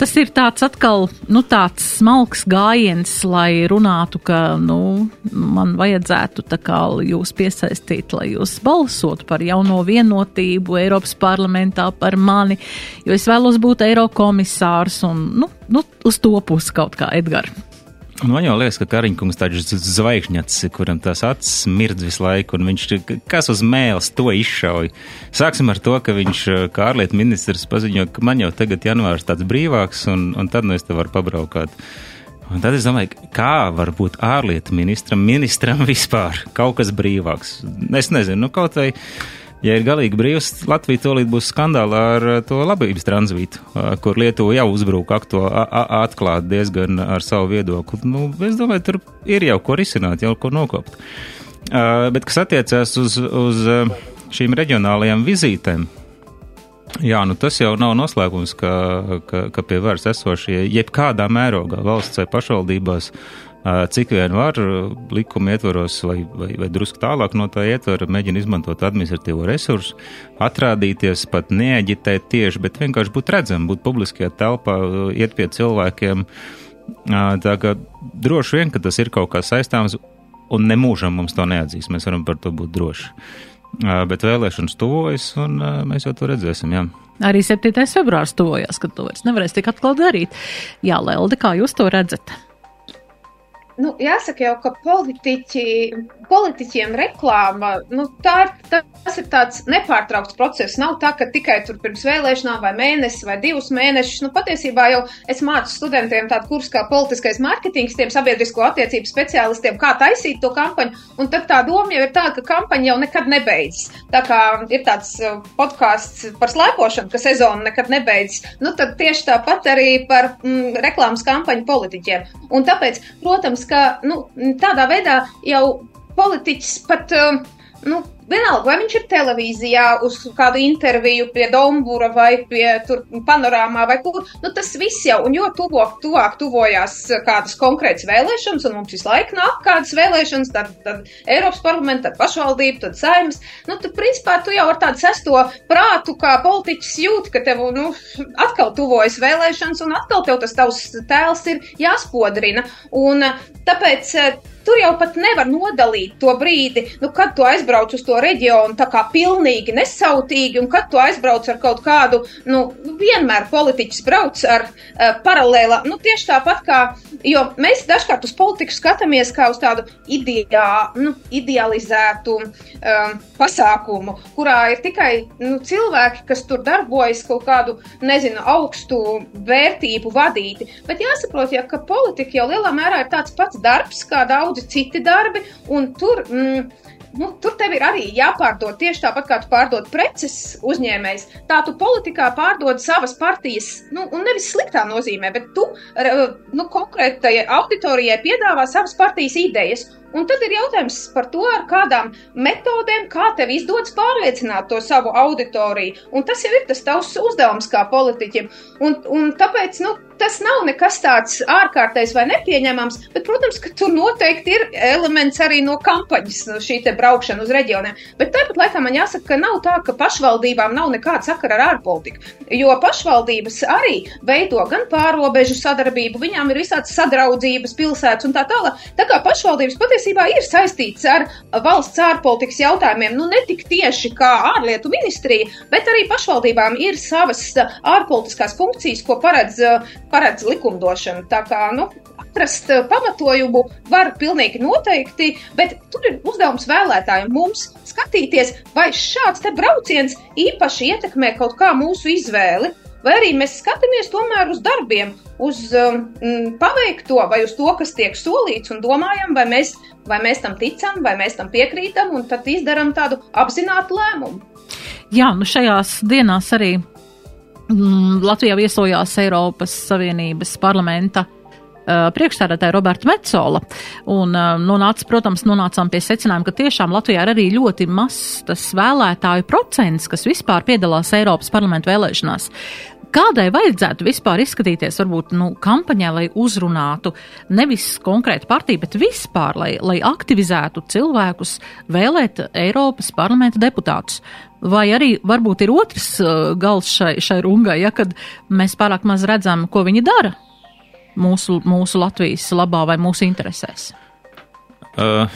tas ir tāds atkal, nu, tāds smalks gājiens, lai runātu, ka, nu, man vajadzētu tā kā jūs piesaistīt, lai jūs balsotu par jauno vienotību Eiropas parlamentā par mani, jo es vēlos būt Eirokomisārs un nu, nu, uz to pusi kaut kā Edgars. Man jau liekas, ka Kariņkungs tāds zvaigžņats, kuram tās acis mirdz visu laiku, un viņš kas uz mēles to izšauj. Sāksim ar to, ka viņš, kā ārlietu ministrs, paziņo, ka man jau tagad janvārs tāds brīvāks, un, un tad nu es te varu pabraukāt. Un tad es domāju, kā var būt ārlietu ministram, ministram vispār kaut kas brīvāks. Es nezinu, nu kaut vai. Vai ja ir galīgi brīvs, Latvija tolīt būs skandālā ar uh, to labības tranzītu, uh, kur Lietuva jau uzbruka akto atklāt diezgan ar savu viedokli. Nu, es domāju, tur ir jau ko risināt, jau ko nokopt. Uh, bet kas attiecās uz, uz šīm reģionālajām vizītēm, Jā, nu tas jau nav noslēpums, ka, ka, ka pie varas esošie jebkādā mērogā valsts vai pašvaldībās cik vien var likuma ietvaros vai, vai, vai drusku tālāk no tā ietvara, mēģina izmantot administratīvo resursu, atrādīties, pat neaģitēt tieši, bet vienkārši būt redzam, būt publiskajā telpā, iet pie cilvēkiem. Tā kā droši vien, ka tas ir kaut kā saistāms, un nemūžam mums to neatzīs, mēs varam par to būt droši. Bet vēlēšanas tuvojas, un mēs jau to redzēsim. Jā. Arī 7. februārs tuvojas, kad to vairs nevarēs tik atkal darīt. Jā, Lelde, kā jūs to redzat? Nu, jāsaka jau, ka politiķi, politiķiem reklāma, nu, tā ir, tas ir tāds nepārtraukts process. Nav tā, ka tikai tur pirms vēlēšanām vai mēnesi vai divus mēnešus. Nu, patiesībā jau es mācu studentiem tādu kursu kā politiskais mārketings, tiem sabiedrisko attiecību speciālistiem, kā taisīt to kampaņu. Un tad tā doma jau ir tāda, ka kampaņa jau nekad nebeidzas. Tā kā ir tāds uh, podkāsts par slēpošanu, ka sezona nekad nebeidzas. Nu, tad tieši tāpat arī par mm, reklāmas kampaņu politiķiem. Un tāpēc, protams, ka nu, tādā veidā jau politiķis pat. Uh, nu, vienalga, vai viņš ir televīzijā uz kādu interviju pie Dombūra vai pie tur panorāmā vai kur, nu tas viss jau, un jo tuvāk, tuvāk tuvojās kādas konkrētas vēlēšanas, un mums visu laiku nāk kādas vēlēšanas, tad, tad Eiropas parlamenta, tad pašvaldība, tad saimas, nu tu principā tu jau ar tādu sesto prātu, kā politiķis jūt, ka tev, nu, atkal tuvojas vēlēšanas, un atkal tev tas tavs tēls ir jāspodrina, un tāpēc tur jau pat nevar nodalīt to brīdi, nu, kad tu aizbrauc uz to reģionu tā kā pilnīgi nesautīgi, un kad tu aizbrauc ar kaut kādu, nu, vienmēr politiķis brauc ar uh, paralēla, nu, tieši tāpat kā, jo mēs dažkārt uz politiku skatāmies kā uz tādu ideā, nu, idealizētu um, pasākumu, kurā ir tikai nu, cilvēki, kas tur darbojas kaut kādu, nezinu, augstu vērtību vadīti. Bet jāsaprot, ja, ka politika jau lielā mērā ir tāds pats darbs kā daudzi citi darbi, un tur. Mm, nu, tur tev ir arī jāpārdod tieši tāpat, kā tu pārdod preces uzņēmējs. Tā tu politikā pārdod savas partijas, nu, un nevis sliktā nozīmē, bet tu nu, konkrētai auditorijai piedāvā savas partijas idejas. Un tad ir jautājums par to, ar kādām metodēm, kā tev izdodas pārliecināt to savu auditoriju. Un tas jau ir tas tavs uzdevums kā politiķim. Un, un tāpēc, nu, tas nav nekas tāds ārkārtējs vai nepieņemams, bet, protams, ka tur noteikti ir elements arī no kampaņas, no šī te braukšana uz reģioniem. Bet tāpat laikā man jāsaka, ka nav tā, ka pašvaldībām nav nekāda sakara ar ārpolitiku, jo pašvaldības arī veido gan pārobežu sadarbību, viņām ir visādas sadraudzības pilsētas un tā tālāk. Tā kā pašvaldības patiesībā ir saistīts ar valsts ārpolitikas jautājumiem, nu ne tik tieši kā ārlietu ministrija, bet arī pašvaldībām ir savas ārpolitiskās funkcijas, ko paredz paredz likumdošana. Tā kā nu, atrast eh, pamatojumu var pilnīgi noteikti, bet tur ir uzdevums vēlētājiem mums skatīties, vai šāds te brauciens īpaši ietekmē kaut kā mūsu izvēli. Vai arī mēs skatāmies tomēr uz darbiem, uz um, paveikto, vai uz to, kas tiek solīts, un domājam, vai mēs, vai mēs tam ticam, vai mēs tam piekrītam, un tad izdarām tādu apzinātu lēmumu. Jā, nu šajās dienās arī Latvijā viesojās Eiropas Savienības parlamenta uh, priekšstādātāja Roberta Metzola. Un, uh, nonāca, protams, nonācām pie secinājuma, ka tiešām Latvijā ir arī ļoti mazs tas vēlētāju procents, kas vispār piedalās Eiropas parlamentu vēlēšanās. Kādai vajadzētu vispār izskatīties, varbūt, nu, kampaņā, lai uzrunātu nevis konkrētu partiju, bet vispār, lai, lai aktivizētu cilvēkus vēlēt Eiropas parlamenta deputātus? Vai arī varbūt ir otrs uh, gals šai, šai rungai, ja kad mēs pārāk maz redzam, ko viņi dara mūsu, mūsu Latvijas labā vai mūsu interesēs? Uh,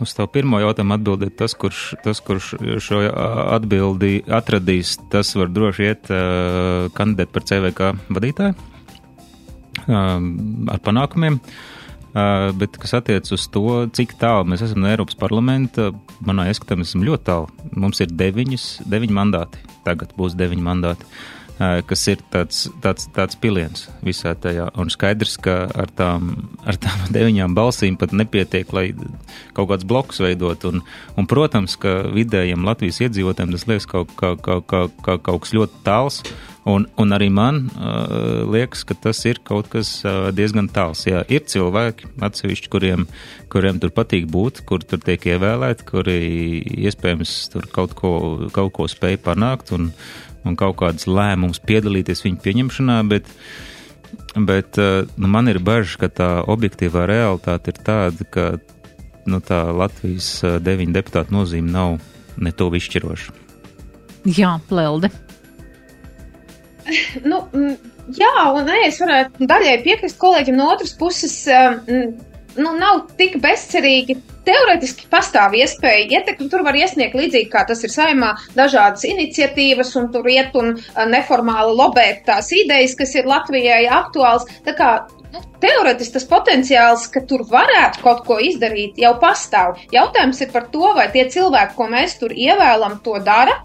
uz tavu pirmo jautājumu atbildēt tas, kurš, tas, kurš šo atbildi atradīs, tas var droši iet uh, kandidēt par CVK vadītāju uh, ar panākumiem. Uh, bet, kas attiecas uz to, cik tālu mēs esam no Eiropas parlamenta, manā ieskatā mēs esam ļoti tālu. Mums ir deviņas, deviņi mandāti. Tagad būs deviņi mandāti. Uh, kas ir tāds, tāds, tāds piliens visā tajā. Un skaidrs, ka ar tām, ar tām deviņām balsīm pat nepietiek, lai kaut kāds bloks veidot. Un, un, protams, ka vidējiem Latvijas iedzīvotājiem tas liekas kaut, kaut, kaut, kaut, kaut, kaut kas ļoti tāls. Un, un arī man uh, liekas, ka tas ir kaut kas uh, diezgan tāls. Jā, ir cilvēki, atsevišķi, kuriem, kuriem tur patīk būt, kur tur tiek ievēlēti, kuri iespējams tur kaut ko, kaut ko spēj panākt. Un, un kaut kādas lēmumus piedalīties viņu pieņemšanā, bet, bet eh, nu, man ir bažas, ka tā objektīvā realitāte ir tāda, ka nu, tā Latvijas deviņu deputātu nozīme nav ne to izšķiroša. Jā, Lelde. Nu, jā, un nē, es varētu daļai piekrist kolēģim no otras puses. Nu, nav tik bezcerīgi Teorētiski pastāv iespēja ietekmi, tur var iesniegt līdzīgi kā tas ir saimā dažādas iniciatīvas un tur iet un neformāli lobēt tās idejas, kas ir Latvijai aktuāls. Tā kā nu, teorētiski tas potenciāls, ka tur varētu kaut ko izdarīt, jau pastāv. Jautājums ir par to, vai tie cilvēki, ko mēs tur ievēlam, to dara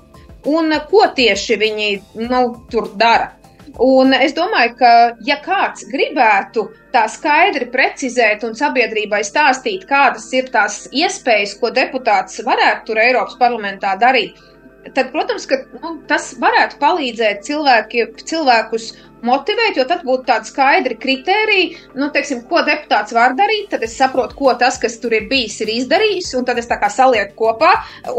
un ko tieši viņi nu, tur dara. Un es domāju, ka, ja kāds gribētu tā skaidri precizēt un sabiedrībai stāstīt, kādas ir tās iespējas, ko deputāts varētu tur Eiropas parlamentā darīt, tad, protams, ka nu, tas varētu palīdzēt cilvēki, cilvēkus motivēt, jo tad būtu tādi skaidri kriteriji, nu, teiksim, ko deputāts var darīt, tad es saprotu, ko tas, kas tur ir bijis, ir izdarījis, un tad es tā kā salieku kopā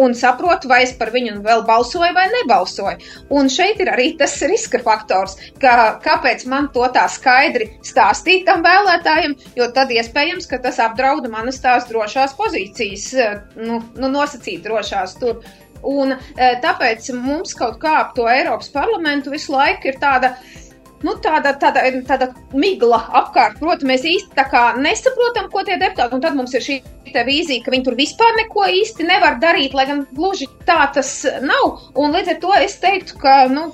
un saprotu, vai es par viņu vēl balsoju vai nebalsoju. Un šeit ir arī tas riska faktors, ka kāpēc man to tā skaidri stāstīt tam vēlētājiem, jo tad iespējams, ka tas apdrauda manas tās drošās pozīcijas, nu, nu nosacīt drošās tur. Un tāpēc mums kaut kā ap to Eiropas parlamentu visu laiku ir tāda nu, tāda, tāda, tāda migla apkārt. Protams, mēs īsti nesaprotam, ko tie deputāti, un tad mums ir šī vīzija, ka viņi tur vispār neko īsti nevar darīt, lai gan gluži tā tas nav. Un līdz ar to es teiktu, ka, nu,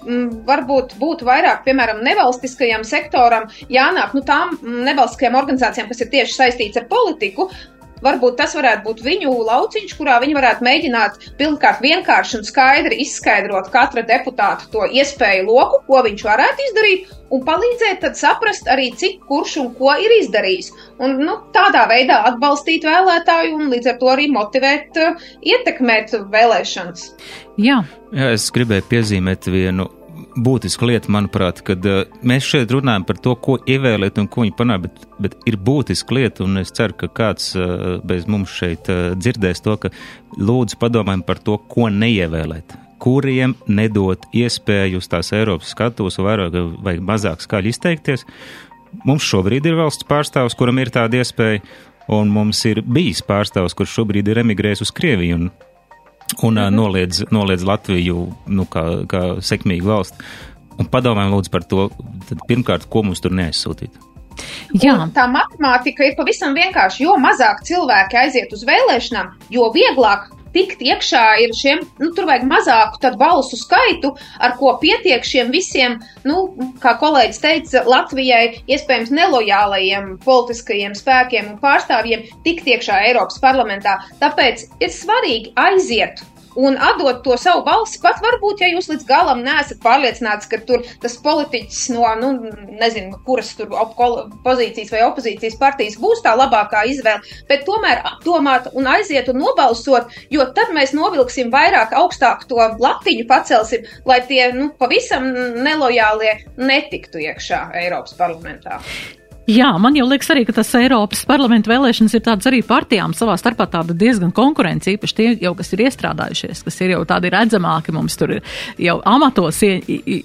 varbūt būtu vairāk, piemēram, nevalstiskajam sektoram jānāk, nu, tām nevalstiskajām organizācijām, kas ir tieši saistīts ar politiku, varbūt tas varētu būt viņu lauciņš, kurā viņi varētu mēģināt pirmkārt vienkārši un skaidri izskaidrot katra deputāta to iespēju loku, ko viņš varētu izdarīt, un palīdzēt tad saprast arī, cik kurš un ko ir izdarījis. Un nu, tādā veidā atbalstīt vēlētāju un līdz ar to arī motivēt, uh, ietekmēt vēlēšanas. Jā. Jā, es gribēju piezīmēt vienu būtiska lieta, manuprāt, kad uh, mēs šeit runājam par to, ko ievēlēt un ko viņi panāk, bet, bet ir būtiska lieta, un es ceru, ka kāds uh, bez mums šeit uh, dzirdēs to, ka lūdzu padomājam par to, ko neievēlēt. Kuriem nedot iespēju uz tās Eiropas skatus vairāk vai mazāk skaļi izteikties. Mums šobrīd ir valsts pārstāvs, kuram ir tāda iespēja, un mums ir bijis pārstāvs, kurš šobrīd ir emigrējis uz Krieviju. Un un -hmm. noliedz, noliedz Latviju nu, kā, kā sekmīgu valsti. Un padomājam lūdzu par to, tad pirmkārt, ko mums tur neaizsūtīt. Jā. Un tā matemātika ir pavisam vienkārši. Jo mazāk cilvēki aiziet uz vēlēšanām, jo vieglāk tikt iekšā ir šiem, nu, tur vajag mazāku balsu skaitu, ar ko pietiek šiem visiem, nu, kā kolēģis teica, Latvijai iespējams nelojālajiem politiskajiem spēkiem un pārstāvjiem tikt iekšā Eiropas parlamentā. Tāpēc ir svarīgi aiziet un atdot to savu balsi, pat varbūt, ja jūs līdz galam neesat pārliecināts, ka tur tas politiķis no, nu, nezinu, kuras tur pozīcijas vai opozīcijas partijas būs tā labākā izvēle, bet tomēr apdomāt un aiziet un nobalsot, jo tad mēs novilksim vairāk augstāk to latiņu pacelsim, lai tie, nu, pavisam nelojālie netiktu iekšā Eiropas parlamentā. Jā, man jau liekas arī, ka tas Eiropas parlamenta vēlēšanas ir tādas arī partijām savā starpā tāda diezgan konkurence, īpaši tie jau, kas ir iestrādājušies, kas ir jau tādi redzamāki, mums tur ir jau amatos ie,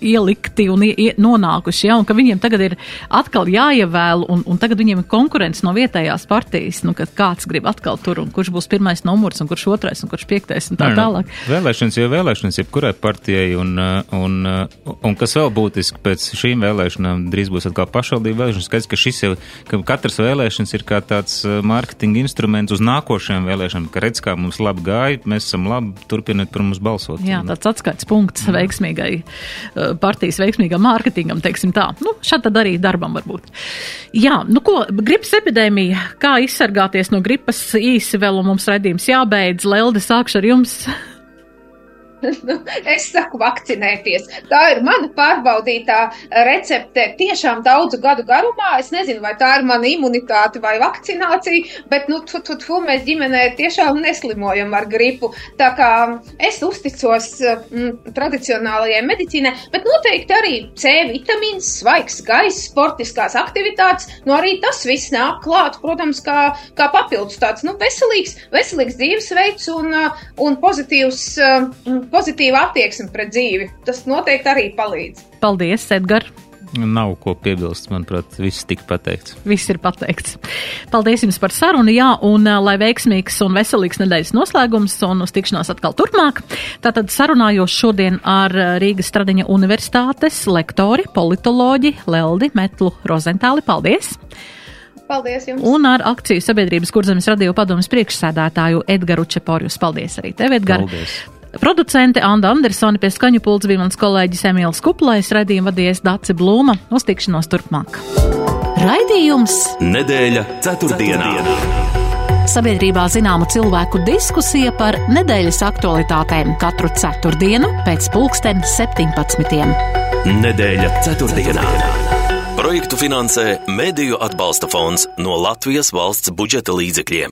ielikti un ie, nonākuši, ja, un ka viņiem tagad ir atkal jāievēl, un, un tagad viņiem ir konkurence no vietējās partijas, nu, kad kāds grib atkal tur, un kurš būs pirmais numurs, un kurš otrais, un kurš piektais, un tā Nē, tālāk. Vēlēšanas jau vēlēšanas, jebkurai partijai, un, un, un, un kas vēl būtiski pēc šīm vēlēšanām drīz būs atkal pašvaldību vēlēšanas, skaidrs, ka šis jau, ka katras vēlēšanas ir kā tāds uh, mārketinga instruments uz nākošajām vēlēšanām, ka redz, kā mums labi gāja, mēs esam labi, turpiniet par mums balsot. Jā, tāds atskaits punkts mm. veiksmīgai uh, partijas veiksmīgam mārketingam, teiksim tā. Nu, šādi tad arī darbam varbūt. Jā, nu ko, gripas epidēmija, kā izsargāties no gripas īsi vēl un mums redzījums jābeidz. Lelde, sākšu ar jums. Es saku, vakcinēties. Tā ir mana pārbaudītā recepte tiešām daudzu gadu garumā. Es nezinu, vai tā ir mana imunitāte vai vakcinācija, bet, nu, tu, tu, tu, mēs ģimenē tiešām neslimojam ar gripu. Tā kā es uzticos mm, tradicionālajai medicīnai, bet noteikti arī C vitamīns, svaigs gaiss, sportiskās aktivitātes, nu arī tas viss nāk klāt, protams, kā, kā papildus tāds, nu, veselīgs, veselīgs dzīvesveids un, un pozitīvs pozitīva attieksme pret dzīvi. Tas noteikti arī palīdz. Paldies, Edgars! Nav ko piebilst, manuprāt, viss tika pateikts. Viss ir pateikts. Paldies jums par sarunu, jā, un lai veiksmīgs un veselīgs nedēļas noslēgums un uz tikšanos atkal turpmāk. Tātad sarunājos šodien ar Rīgas Stradiņa universitātes lektori, politoloģi Leldi Metlu Rozentāli. Paldies! Paldies jums! Un ar akciju sabiedrības kurzemes radio padomas priekšsēdētāju Edgaru Čeporjus. Paldies arī tev, Edgar! Paldies! Producente Anna Andersone pie skaņu pults bija mans kolēģis Emīls Kuplais, raidījumu vadījies Daci Blūma. Uz tikšanos turpmāk. Raidījums Nedēļa ceturtdienā. Sabiedrībā zināma cilvēku diskusija par nedēļas aktualitātēm katru ceturtdienu pēc pulksten 17. Nedēļa ceturtdienā. Projektu finansē Mēdīju atbalsta fonds no Latvijas valsts budžeta līdzekļiem.